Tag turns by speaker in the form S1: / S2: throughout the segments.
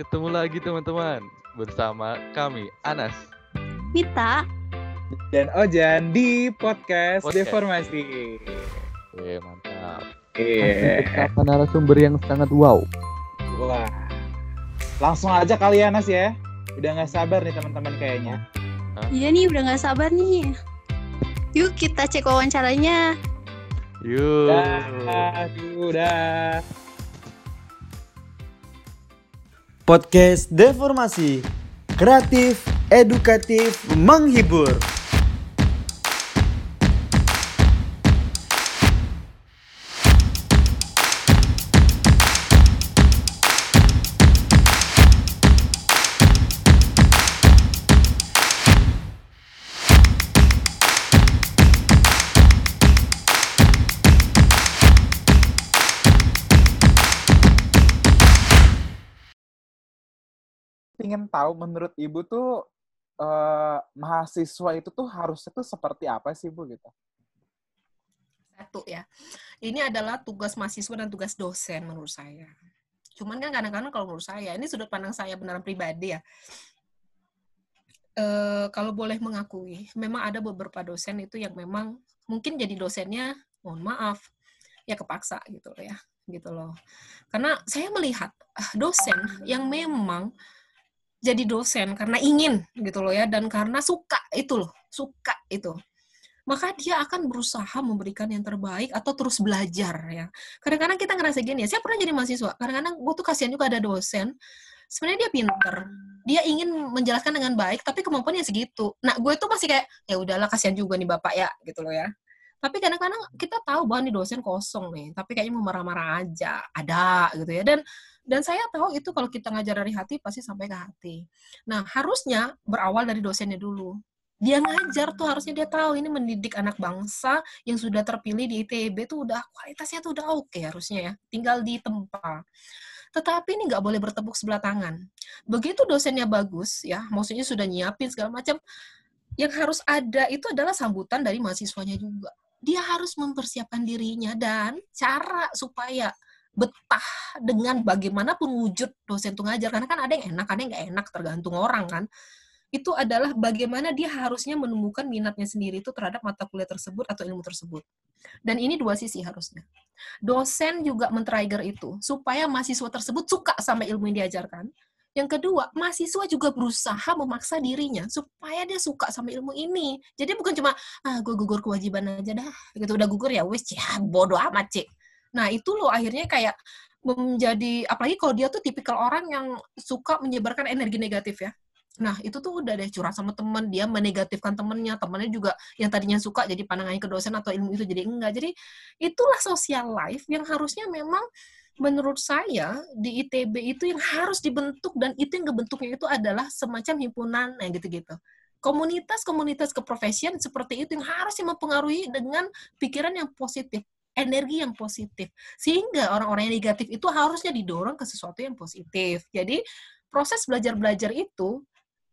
S1: ketemu lagi teman-teman bersama kami Anas.
S2: Mita
S3: dan Ojan di podcast,
S1: Podcast.
S3: Deformasi.
S1: Oke, mantap.
S3: Iya.
S1: Bersama narasumber yang sangat wow.
S3: Wah. Langsung aja kali ya Nas ya. Udah nggak sabar nih teman-teman kayaknya.
S2: Iya nih udah gak sabar nih Yuk kita cek wawancaranya
S1: Yuk.
S3: Dah, udah.
S4: Podcast Deformasi. Kreatif, edukatif, menghibur
S3: tahu menurut Ibu tuh eh, mahasiswa itu tuh harusnya tuh seperti apa sih Bu gitu?
S5: satu ya. Ini adalah tugas mahasiswa dan tugas dosen menurut saya. Cuman kan kadang-kadang kalau menurut saya, ini sudut pandang saya beneran pribadi ya. Eh, kalau boleh mengakui, memang ada beberapa dosen itu yang memang mungkin jadi dosennya, mohon maaf, ya kepaksa gitu loh ya, gitu loh. Karena saya melihat ah, dosen yang memang jadi dosen karena ingin gitu loh ya, dan karena suka itu loh, suka itu maka dia akan berusaha memberikan yang terbaik atau terus belajar ya. Kadang-kadang kita ngerasa gini ya, saya pernah jadi mahasiswa, kadang-kadang gue tuh kasihan juga ada dosen, sebenarnya dia pinter, dia ingin menjelaskan dengan baik, tapi kemampuannya segitu. Nah, gue tuh masih kayak, ya udahlah kasihan juga nih bapak ya, gitu loh ya. Tapi kadang-kadang kita tahu bahwa nih dosen kosong nih, tapi kayaknya mau marah-marah aja, ada gitu ya. Dan dan saya tahu itu kalau kita ngajar dari hati pasti sampai ke hati. Nah, harusnya berawal dari dosennya dulu dia ngajar tuh harusnya dia tahu ini mendidik anak bangsa yang sudah terpilih di ITB tuh udah kualitasnya tuh udah oke harusnya ya tinggal ditempa tetapi ini nggak boleh bertepuk sebelah tangan begitu dosennya bagus ya maksudnya sudah nyiapin segala macam yang harus ada itu adalah sambutan dari mahasiswanya juga dia harus mempersiapkan dirinya dan cara supaya betah dengan bagaimanapun wujud dosen tuh ngajar karena kan ada yang enak ada yang nggak enak tergantung orang kan itu adalah bagaimana dia harusnya menemukan minatnya sendiri itu terhadap mata kuliah tersebut atau ilmu tersebut. Dan ini dua sisi harusnya. Dosen juga men-trigger itu supaya mahasiswa tersebut suka sama ilmu yang diajarkan. Yang kedua, mahasiswa juga berusaha memaksa dirinya supaya dia suka sama ilmu ini. Jadi bukan cuma ah gue gugur kewajiban aja dah, gitu udah gugur ya wes ya bodoh amat cik. Nah itu loh akhirnya kayak menjadi apalagi kalau dia tuh tipikal orang yang suka menyebarkan energi negatif ya Nah, itu tuh udah deh curhat sama temen, dia menegatifkan temennya, temennya juga yang tadinya suka jadi pandangannya ke dosen atau ilmu itu jadi enggak. Jadi itulah social life yang harusnya memang menurut saya di ITB itu yang harus dibentuk dan itu yang kebentuknya itu adalah semacam himpunan ya gitu-gitu. Komunitas-komunitas keprofesian seperti itu yang harusnya mempengaruhi dengan pikiran yang positif, energi yang positif. Sehingga orang-orang yang negatif itu harusnya didorong ke sesuatu yang positif. Jadi proses belajar-belajar itu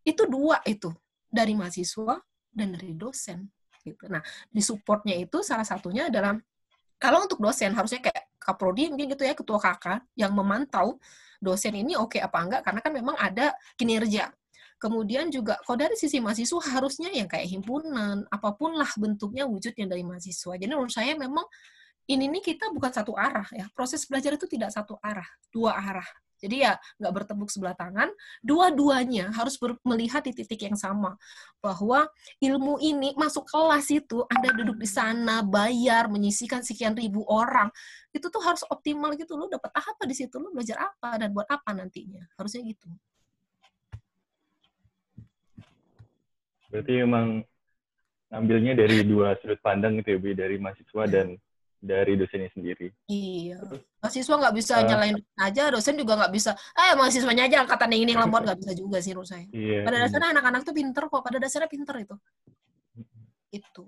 S5: itu dua itu dari mahasiswa dan dari dosen gitu. Nah, di supportnya itu salah satunya adalah kalau untuk dosen harusnya kayak kaprodi mungkin gitu ya ketua kakak yang memantau dosen ini oke apa enggak karena kan memang ada kinerja. Kemudian juga kalau dari sisi mahasiswa harusnya yang kayak himpunan apa pun lah bentuknya wujudnya dari mahasiswa. Jadi menurut saya memang ini nih kita bukan satu arah ya. Proses belajar itu tidak satu arah, dua arah. Jadi ya nggak bertepuk sebelah tangan, dua-duanya harus melihat di titik yang sama bahwa ilmu ini masuk kelas itu Anda duduk di sana bayar menyisikan sekian ribu orang itu tuh harus optimal gitu lo dapat apa di situ lo belajar apa dan buat apa nantinya harusnya gitu.
S6: Berarti memang ngambilnya dari dua sudut pandang gitu ya, Bi, dari mahasiswa dan dari dosennya sendiri.
S5: Iya. Mahasiswa nggak bisa
S6: Eh.
S5: nyalain dosen aja, dosen juga nggak bisa. Eh mahasiswanya aja angkatan yang ini yang lemot nggak bisa juga sih menurut saya.
S6: Iya.
S5: Pada
S6: iya.
S5: dasarnya anak-anak tuh pinter kok. Pada dasarnya pinter itu. Itu.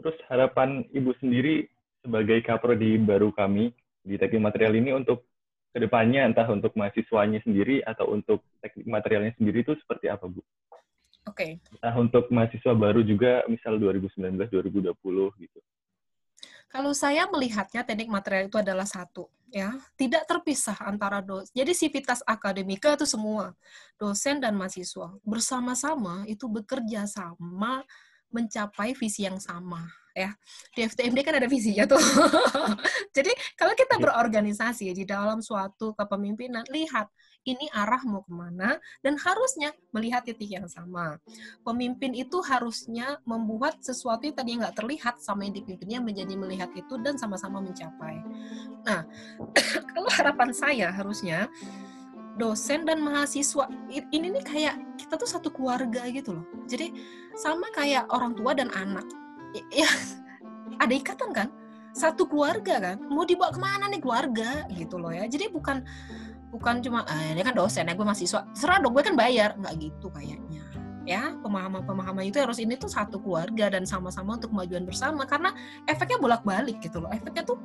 S6: Terus harapan Ibu sendiri sebagai kaprodi baru kami di teknik material ini untuk ke depannya entah untuk mahasiswanya sendiri atau untuk teknik materialnya sendiri itu seperti apa, Bu?
S5: Oke.
S6: Entah untuk mahasiswa baru juga misal 2019-2020 gitu.
S5: Kalau saya melihatnya teknik material itu adalah satu, ya, tidak terpisah antara dos. Jadi sivitas akademika itu semua dosen dan mahasiswa bersama-sama itu bekerja sama mencapai visi yang sama, ya. Di FTMD kan ada visinya tuh. Jadi kalau kita berorganisasi di dalam suatu kepemimpinan, lihat ini arah mau ke mana dan harusnya melihat titik yang sama. Pemimpin itu harusnya membuat sesuatu yang tadi nggak terlihat sama yang dipimpinnya menjadi melihat itu dan sama-sama mencapai. Nah, kalau harapan saya harusnya dosen dan mahasiswa ini nih kayak kita tuh satu keluarga gitu loh. Jadi sama kayak orang tua dan anak. Ya ada ikatan kan? Satu keluarga kan? Mau dibawa ke mana nih keluarga? Gitu loh ya. Jadi bukan bukan cuma ah, ini kan dosen ya gue mahasiswa. Serah dong gue kan bayar. Nggak gitu kayaknya. Ya pemahaman-pemahaman itu harus ini tuh satu keluarga dan sama-sama untuk kemajuan bersama. Karena efeknya bolak-balik gitu loh. Efeknya tuh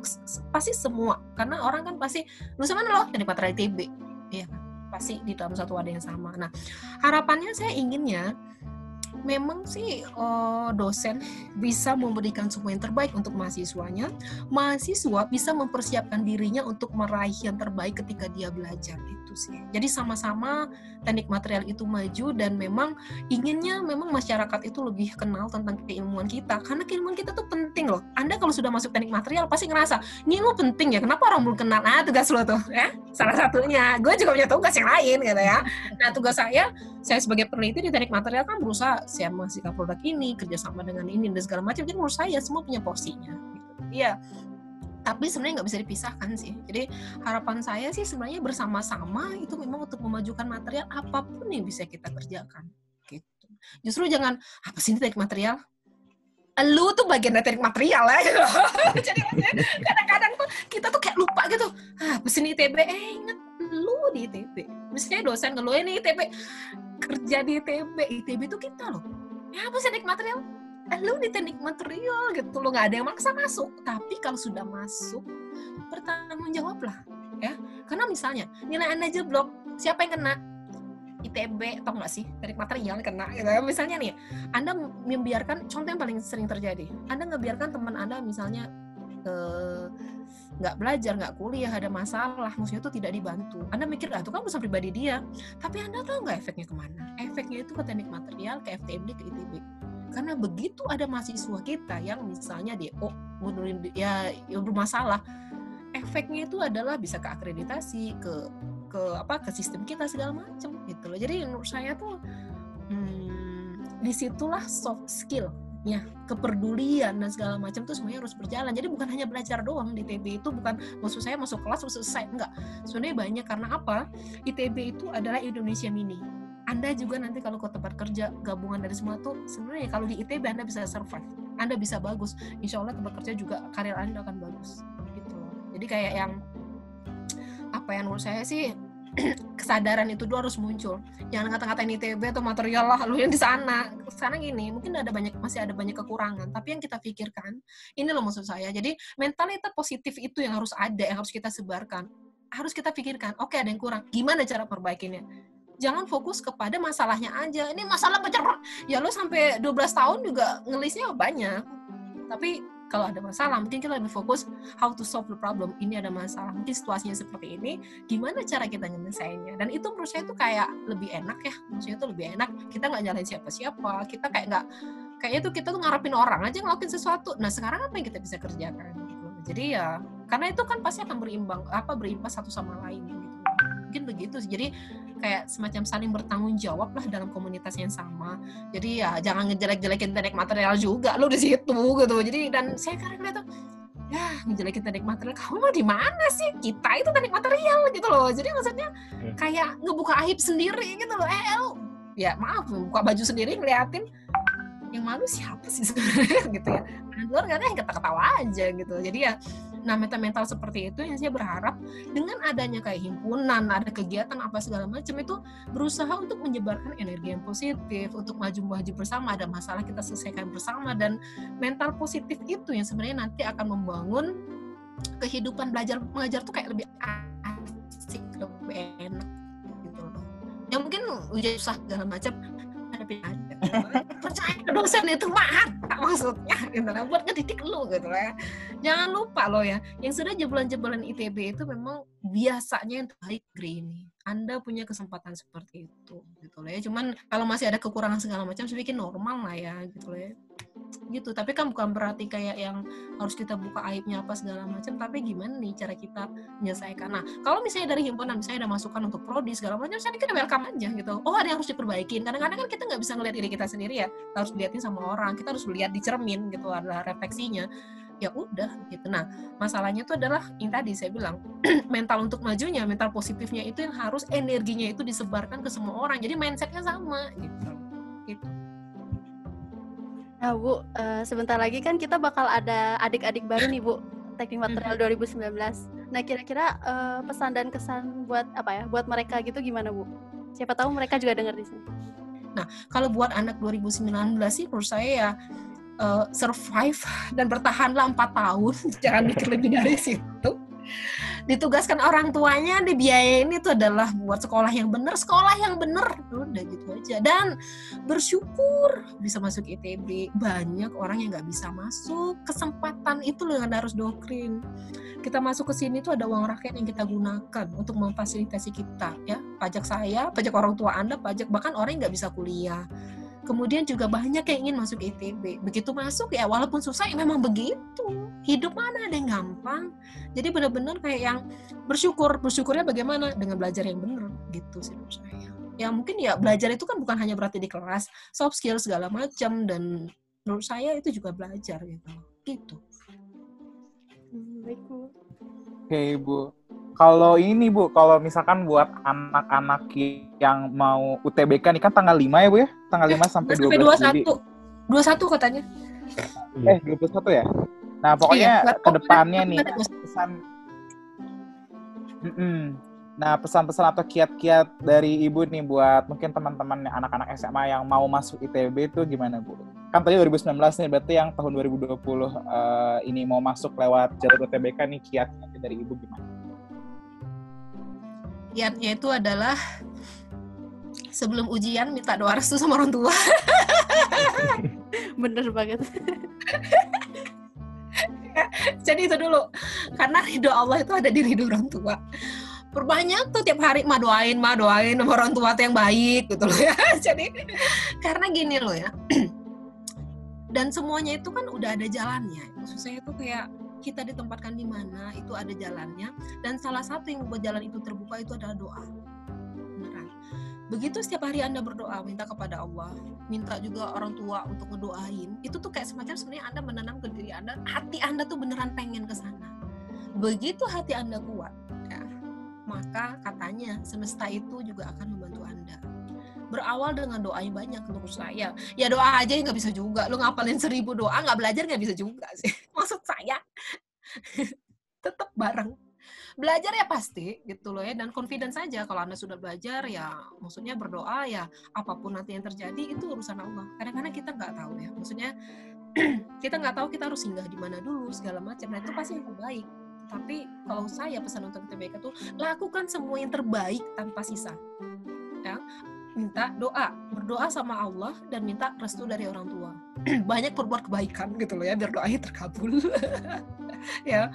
S5: pasti semua. Karena orang kan pasti lu sama lo dari patra TB ya kan? Pasti di dalam satu wadah yang sama. Nah harapannya saya inginnya memang sih uh, dosen bisa memberikan semua yang terbaik untuk mahasiswanya. Mahasiswa bisa mempersiapkan dirinya untuk meraih yang terbaik ketika dia belajar itu sih. Jadi sama-sama teknik material itu maju dan memang inginnya memang masyarakat itu lebih kenal tentang keilmuan kita karena keilmuan kita tuh penting loh. Anda kalau sudah masuk teknik material pasti ngerasa ini lo penting ya. Kenapa orang belum kenal? Ah tugas lo tuh ya. Salah satunya. Gue juga punya tugas yang lain gitu ya. Nah tugas saya saya sebagai peneliti di teknik material kan berusaha saya menghasilkan produk ini kerjasama dengan ini dan segala macam jadi menurut saya semua punya porsinya gitu. iya tapi sebenarnya nggak bisa dipisahkan sih jadi harapan saya sih sebenarnya bersama-sama itu memang untuk memajukan material apa pun yang bisa kita kerjakan gitu justru jangan apa sih ini teknik material lu tuh bagian dari material ya. Gitu. jadi kadang-kadang tuh kita tuh kayak lupa gitu. Ah pesini ITB eh inget lu di ITB misalnya dosen ngeluh ini ITB kerja di ITB ITB itu kita loh. Ya apa sih material? Eh, lu di teknik material gitu lo nggak ada yang maksa masuk. Tapi kalau sudah masuk bertanggung jawab lah ya. Karena misalnya nilai anda jeblok. Siapa yang kena ITB atau enggak sih teknik material kena gitu. misalnya nih anda membiarkan contoh yang paling sering terjadi anda ngebiarkan teman anda misalnya eh, nggak belajar, nggak kuliah, ada masalah, maksudnya itu tidak dibantu. Anda mikir, ah itu kan urusan pribadi dia. Tapi Anda tahu nggak efeknya ke mana? Efeknya itu ke teknik material, ke FTMD, ke ITB. Karena begitu ada mahasiswa kita yang misalnya DO, mundurin ya, ya bermasalah, efeknya itu adalah bisa ke akreditasi, ke ke apa ke sistem kita segala macam gitu loh. Jadi menurut saya tuh hmm, di situlah soft skill ya kepedulian dan segala macam tuh semuanya harus berjalan. Jadi bukan hanya belajar doang di ITB itu bukan maksud saya masuk kelas terus selesai enggak. Sebenarnya banyak karena apa? ITB itu adalah Indonesia mini. Anda juga nanti kalau ke tempat kerja gabungan dari semua tuh sebenarnya kalau di ITB Anda bisa survive. Anda bisa bagus. Insya Allah tempat kerja juga karir Anda akan bagus gitu jadi kayak yang apa yang menurut saya sih kesadaran itu dulu harus muncul. Jangan ngata-ngatain ITB atau material lah lu yang di sana. Sana gini, mungkin ada banyak masih ada banyak kekurangan, tapi yang kita pikirkan ini loh maksud saya. Jadi mentalitas positif itu yang harus ada, yang harus kita sebarkan. Harus kita pikirkan, oke okay, ada yang kurang, gimana cara perbaikinya? Jangan fokus kepada masalahnya aja. Ini masalah pacar. Ya lo sampai 12 tahun juga ngelisnya banyak. Tapi kalau ada masalah mungkin kita lebih fokus how to solve the problem. Ini ada masalah mungkin situasinya seperti ini gimana cara kita nyelesainnya dan itu menurut saya itu kayak lebih enak ya. Maksudnya itu lebih enak. Kita nggak nyalain siapa-siapa. Kita kayak nggak kayaknya tuh kita tuh ngarepin orang aja ngelakuin sesuatu. Nah sekarang apa yang kita bisa kerjakan gitu? Jadi ya karena itu kan pasti akan berimbang apa berimpas satu sama lain gitu. Mungkin begitu sih. Jadi kayak semacam saling bertanggung jawab lah dalam komunitas yang sama. Jadi ya jangan ngejelek-jelekin teknik material juga lo di situ gitu. Jadi dan saya kadang lihat tuh ya ngejelekin teknik material kamu mau di mana sih? Kita itu teknik material gitu loh. Jadi maksudnya hmm. kayak ngebuka aib sendiri gitu loh. Eh lo ya maaf buka baju sendiri ngeliatin. Yang malu siapa sih sebenarnya? Gitu ya. Nah, luar kadang ketawa-ketawa aja gitu. Jadi ya Nah, mental-mental seperti itu yang saya berharap dengan adanya kayak himpunan, ada kegiatan apa segala macam itu berusaha untuk menyebarkan energi yang positif, untuk maju-maju bersama, ada masalah kita selesaikan bersama dan mental positif itu yang sebenarnya nanti akan membangun kehidupan belajar mengajar tuh kayak lebih asik, lebih enak gitu loh. Ya mungkin ujian susah segala macam tapi ada. Percaya dosen itu mahal, maksudnya gitu lah buat ngedidik lu gitu lah ya. jangan lupa loh ya yang sudah jebolan-jebolan ITB itu memang biasanya yang terbaik Green anda punya kesempatan seperti itu gitu loh ya. Cuman kalau masih ada kekurangan segala macam saya bikin normal lah ya gitu loh ya gitu tapi kan bukan berarti kayak yang harus kita buka aibnya apa segala macam tapi gimana nih cara kita menyelesaikan. Nah kalau misalnya dari himpunan misalnya ada masukan untuk prodi segala macam saya pikir welcome aja gitu. Oh ada yang harus diperbaikin. Kadang-kadang kan kita nggak bisa ngeliat diri kita sendiri ya. Kita harus dilihatin sama orang kita harus lihat di cermin gitu ada refleksinya. Ya udah gitu. Nah masalahnya itu adalah yang tadi saya bilang mental untuk majunya mental positifnya itu yang harus energinya itu disebarkan ke semua orang. Jadi mindsetnya sama gitu. Gitu
S2: Nah, Bu, eh, sebentar lagi kan kita bakal ada adik-adik baru nih, Bu. Teknik material 2019. Nah, kira-kira eh, pesan dan kesan buat apa ya? Buat mereka gitu gimana, Bu? Siapa tahu mereka juga dengar di sini.
S5: kalau buat anak 2019 sih menurut saya ya eh, survive dan bertahanlah empat tahun jangan mikir lebih dari situ ditugaskan orang tuanya dibiayain itu adalah buat sekolah yang benar sekolah yang benar udah gitu aja. Dan bersyukur bisa masuk ITB banyak orang yang nggak bisa masuk. Kesempatan itu loh yang harus doktrin. Kita masuk ke sini tuh ada uang rakyat yang kita gunakan untuk memfasilitasi kita ya. Pajak saya pajak orang tua anda pajak bahkan orang yang nggak bisa kuliah kemudian juga banyak yang ingin masuk ITB begitu masuk ya walaupun susah ya memang begitu. Hidup mana ada yang gampang? Jadi benar-benar kayak yang bersyukur. Bersyukurnya bagaimana? Dengan belajar yang benar gitu sih menurut saya. Ya mungkin ya belajar itu kan bukan hanya berarti di kelas soft skill segala macam dan menurut saya itu juga belajar gitu. Gitu.
S2: Hmm, baik, Bu.
S3: Oke, Ibu. Kalau ini, Bu, kalau misalkan buat anak-anak yang mau UTBK nih kan tanggal 5 ya, Bu ya? Tanggal 5 sampai 12
S5: sampai
S3: Juli.
S5: 21 21 katanya
S3: Eh, 21 ya? Nah, pokoknya
S5: Iya,
S3: ke depannya nih,
S5: ada 21.
S3: pesan Mm-mm. Nah, pesan-pesan atau kiat-kiat dari Ibu nih buat mungkin teman-teman anak-anak SMA yang mau masuk ITB itu gimana, Bu? Kan tadi 2019 nih, berarti yang tahun 2020 eh, ini mau masuk lewat jalur UTBK nih kiat-kiat dari Ibu gimana?
S5: Kiatnya itu adalah sebelum ujian minta doa restu sama orang tua.
S2: Bener banget.
S5: jadi itu dulu. Karena ridho Allah itu ada di ridho orang tua. Perbanyak tuh tiap hari mah doain mah doain sama orang tua tuh yang baik gitu loh ya. Jadi karena gini loh ya. Dan semuanya itu kan udah ada jalannya. Maksud saya itu kayak kita ditempatkan di mana itu ada jalannya dan salah satu yang membuat jalan itu terbuka itu adalah doa. Beneran. Begitu setiap hari anda berdoa minta kepada Allah minta juga orang tua untuk ngedoain itu tuh kayak semacam sebenarnya anda menanam ke diri anda hati anda tuh beneran pengen ke sana. Begitu hati anda kuat ya, maka katanya semesta itu juga akan membantu anda berawal dengan doa yang banyak menurut saya. Ya doa aja nggak bisa juga. Lu ngapalin seribu doa nggak belajar nggak bisa juga sih. Maksud saya tetap bareng. Belajar ya pasti gitu loh ya. Dan confidence saja kalau anda sudah belajar ya maksudnya berdoa ya apa pun nanti yang terjadi itu urusan Allah. Kadang-kadang kita nggak tahu ya. Maksudnya kita nggak tahu kita harus singgah di mana dulu segala macam. Nah itu pasti yang terbaik. Tapi kalau saya pesan untuk TBK tuh lakukan semua yang terbaik tanpa sisa. Ya minta doa berdoa sama Allah dan minta restu dari orang tua. Banyak berbuat kebaikan gitu loh ya biar doanya terkabul. Ya.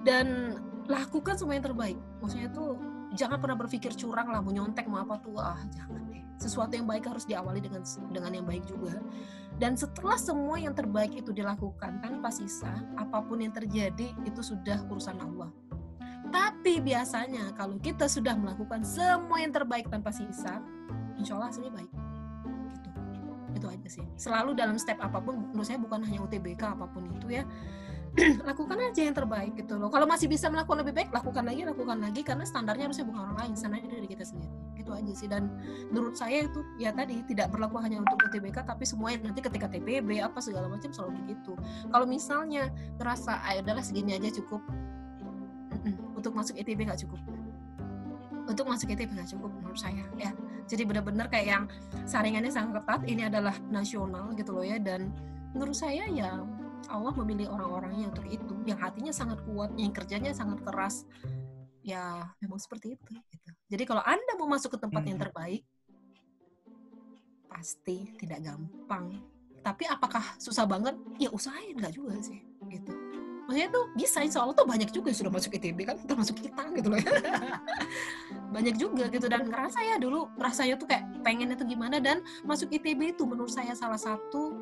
S5: Dan lakukan semua yang terbaik. Maksudnya tuh jangan pernah berpikir curang lah mau nyontek mau apa tuh ah jangan deh. Sesuatu yang baik harus diawali dengan dengan yang baik juga. Dan setelah semua yang terbaik itu dilakukan tanpa sisa apa pun yang terjadi itu sudah urusan Allah. Tapi biasanya kalau kita sudah melakukan semua yang terbaik tanpa sisa insya Allah hasilnya baik. Gitu. Itu aja sih. Selalu dalam step apa pun menurut saya bukan hanya UTBK apa pun itu ya. Lakukan aja yang terbaik gitu loh. Kalau masih bisa melakukan lebih baik lakukan lagi lakukan lagi karena standarnya harusnya bukan orang lain standarnya dari kita sendiri. Itu aja sih. Dan menurut saya itu ya tadi tidak berlaku hanya untuk UTBK tapi semuanya nanti ketika TPB apa segala macam selalu begitu. Kalau misalnya terasa ah, adalah segini aja cukup. Untuk masuk ITB nggak cukup untuk masuk ITB nggak cukup menurut saya ya. Jadi benar-benar kayak yang saringannya sangat ketat ini adalah nasional gitu loh ya. Dan menurut saya ya Allah memilih orang-orangnya untuk itu. Yang hatinya sangat kuat yang kerjanya sangat keras. Ya memang seperti itu gitu. jadi kalau anda mau masuk ke tempat yang
S3: Mhm.
S5: terbaik pasti tidak gampang. Tapi apakah susah banget? Ya usahain nggak juga sih gitu. Maksudnya tuh bisa insya Allah tuh banyak juga yang sudah masuk ITB kan termasuk kita gitu loh banyak juga gitu. Dan ngerasa ya dulu rasanya tuh kayak pengennya tuh gimana. Dan masuk ITB itu menurut saya salah satu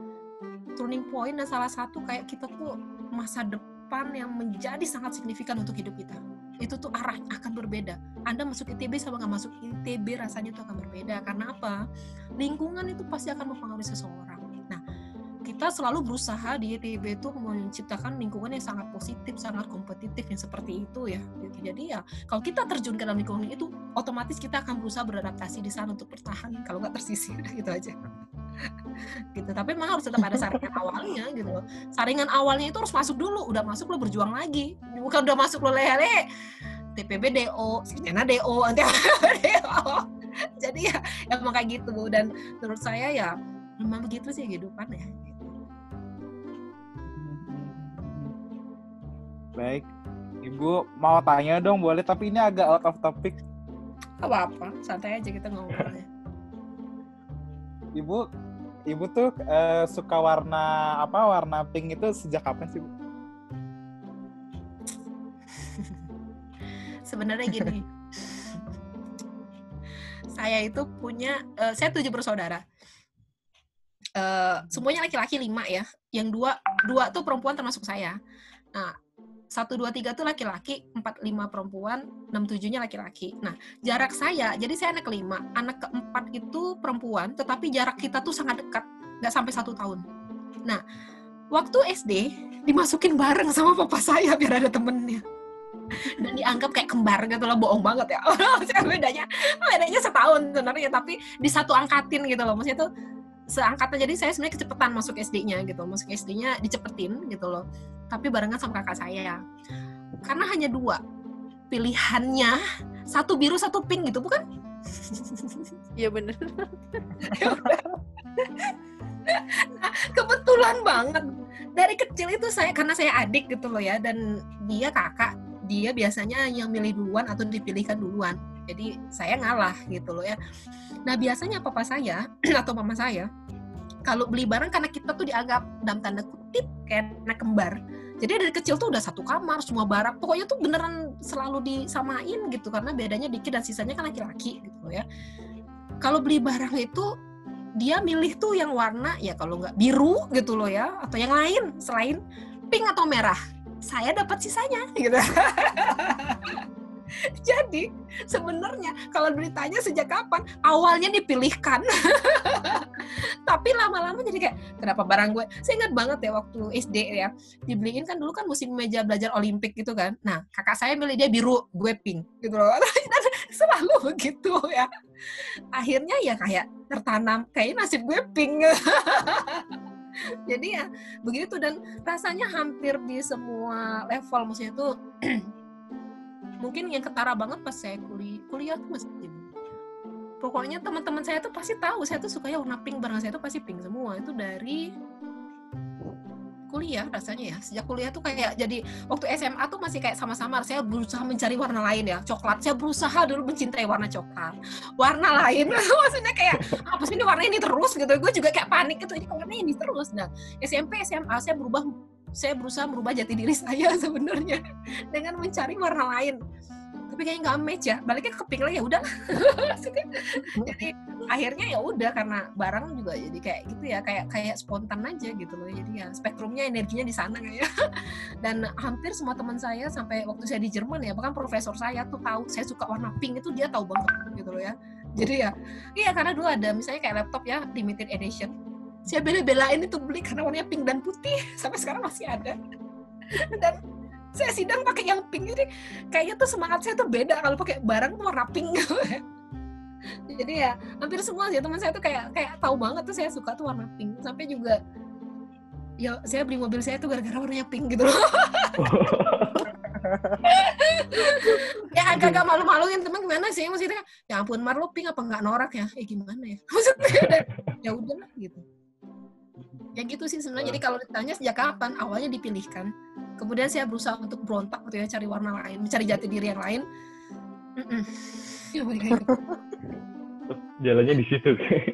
S5: turning point dan salah satu kayak kita tuh masa depan yang menjadi sangat signifikan untuk hidup kita. Itu tuh arah akan berbeda. Anda masuk ITB sama nggak masuk ITB rasanya tuh akan berbeda. Karena apa? Lingkungan itu pasti akan mempengaruhi seseorang. Nah kita selalu berusaha di ITB itu menciptakan lingkungan yang sangat positif, sangat kompetitif yang seperti itu ya. Jadi ya kalau kita terjun ke dalam lingkungan itu, otomatis kita akan berusaha beradaptasi di sana untuk bertahan. Kalau nggak tersisir gitu aja. gitu. Tapi memang harus tetap ada saringan awalnya gitu loh. Saringan awalnya itu harus masuk dulu. Udah masuk lo berjuang lagi. Bukan udah masuk lo lele TPB DO, Sarjana DO, nanti DO. Jadi ya emang kayak gitu. Dan menurut saya ya memang begitu sih kehidupan ya.
S3: Baik. Ibu mau tanya dong boleh tapi ini agak out of topic.
S5: Apa apa, santai aja kita ngomongnya.
S3: Ibu Ibu tuh eh, suka warna apa? Warna pink itu sejak kapan sih, Bu?
S5: Sebenarnya gini. saya itu punya eh, saya tujuh bersaudara. Eh, semuanya laki-laki lima ya. Yang dua dua tuh perempuan termasuk saya. Nah, satu dua tiga tuh laki-laki, empat lima perempuan, enam tujuhnya laki-laki. Nah, jarak saya, jadi saya anak kelima, anak keempat itu perempuan, tetapi jarak kita tuh sangat dekat, nggak sampai satu tahun. Nah, waktu SD dimasukin bareng sama papa saya biar ada temennya. Dan dianggap kayak kembar gitu loh bohong banget ya. Maksudnya bedanya bedanya setahun sebenarnya tapi di satu angkatin gitu loh. Maksudnya tuh seangkatan jadi saya sebenarnya kecepatan masuk SD-nya gitu masuk SD-nya dicepetin gitu loh tapi barengan sama kakak saya. Karena hanya dua. Pilihannya satu biru satu pink gitu bukan?
S2: Iya bener.
S5: Nah, kebetulan banget. Dari kecil itu saya karena saya adik gitu loh ya dan dia kakak dia biasanya yang milih duluan atau dipilihkan duluan. Jadi saya ngalah gitu loh ya. Nah biasanya papa saya atau mama saya kalau beli barang karena kita tuh dianggap dalam tanda kutip kayak anak kembar. Jadi dari kecil tuh udah satu kamar semua barang pokoknya tuh beneran selalu disamain gitu karena bedanya dikit dan sisanya kan laki-laki gitu ya. Kalau beli barang itu dia milih tuh yang warna ya kalau nggak biru gitu loh ya atau yang lain selain pink atau merah. Saya dapat sisanya gitu jadi sebenarnya kalau ditanya sejak kapan awalnya dipilihkan. Tapi lama-lama jadi kayak kenapa barang gue? Saya ingat banget ya waktu SD ya dibeliin kan dulu kan musim meja belajar olimpik gitu kan. Nah kakak saya milih dia biru gue pink gitu loh. Dan selalu begitu ya. Akhirnya ya kayak tertanam kayak nasib gue pink. Jadi ya begitu dan rasanya hampir di semua level maksudnya itu mungkin yang ketara banget pas saya kuliah kuliah tuh masih pokoknya teman-teman saya tuh pasti tahu saya tuh sukanya warna pink barang saya tuh pasti pink semua. Itu dari kuliah rasanya ya. Sejak kuliah tuh kayak jadi waktu SMA tuh masih kayak sama-sama. Saya berusaha mencari warna lain ya coklat. Saya berusaha dulu mencintai warna coklat. Warna lain. Maksudnya kayak apa sih ini warna ini terus? Gitu. Gue juga kayak panik gitu. Ini warna ini terus? Nah SMP SMA saya berubah saya berusaha merubah jati diri saya sebenarnya dengan mencari warna lain. Tapi kayaknya nggak match ya. Baliknya ke pink lagi ya udah. Jadi akhirnya ya udah karena barang juga jadi kayak gitu ya kayak kayak spontan aja gitu loh. Jadi ya spektrumnya energinya di sana kayak. Dan hampir semua teman saya sampai waktu saya di Jerman ya bahkan profesor saya tuh tahu saya suka warna pink itu dia tahu banget gitu loh ya. Jadi ya iya karena dulu ada misalnya kayak laptop ya limited edition saya bela-belain itu beli karena warnanya pink dan putih. Sampai sekarang masih ada. Dan saya sidang pakai yang pink. Jadi kayaknya tuh semangat saya tuh beda kalau pakai barang tuh warna pink. Jadi ya hampir semua sih. Teman saya tuh kayak kayak tahu banget tuh saya suka tuh warna pink. Sampai juga ya saya beli mobil saya tuh gara-gara warnanya pink gitu loh. Ya agak-agak malu-maluin. Teman gimana sih? Maksudnya ya ampun Mar lo pink apa nggak norak ya? Eh gimana ya? Maksudnya ya udahlah gitu ya gitu sih sebenarnya jadi kalau ditanya sejak kapan awalnya dipilihkan kemudian saya berusaha untuk berontak gitu ya cari warna lain mencari jati diri yang lain. Ya, kayak gitu.
S6: Jalannya di situ.
S5: kayak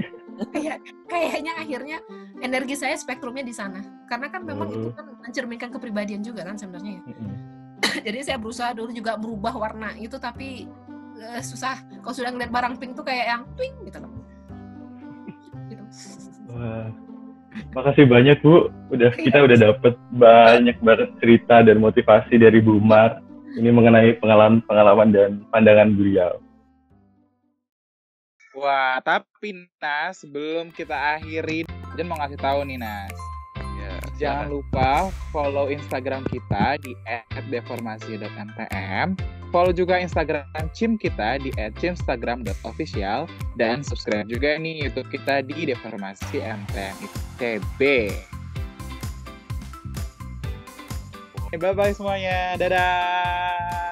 S5: kayak kayaknya akhirnya energi saya spektrumnya di sana karena kan memang itu
S6: Hmm.
S5: kan mencerminkan kepribadian juga kan sebenarnya ya. Jadi saya berusaha dulu juga merubah warna itu tapi eh, susah kalau sudah ngeliat barang pink tuh kayak yang pink gitu loh gitu.
S6: Wah, makasih banyak Bu. Udah kita udah dapet banyak banget cerita dan motivasi dari Bu Mar. Ini mengenai pengalaman-pengalaman dan pandangan beliau.
S3: Wah, tapi Nas, sebelum kita akhiri, Jen mau ngasih tahu nih Nas. Jangan lupa follow Instagram kita di @deformasi.ntm. Follow juga Instagram Cim kita di @cimstagram.official dan subscribe juga nih YouTube kita di Deformasi MTM ITB. Bye bye semuanya. Dadah.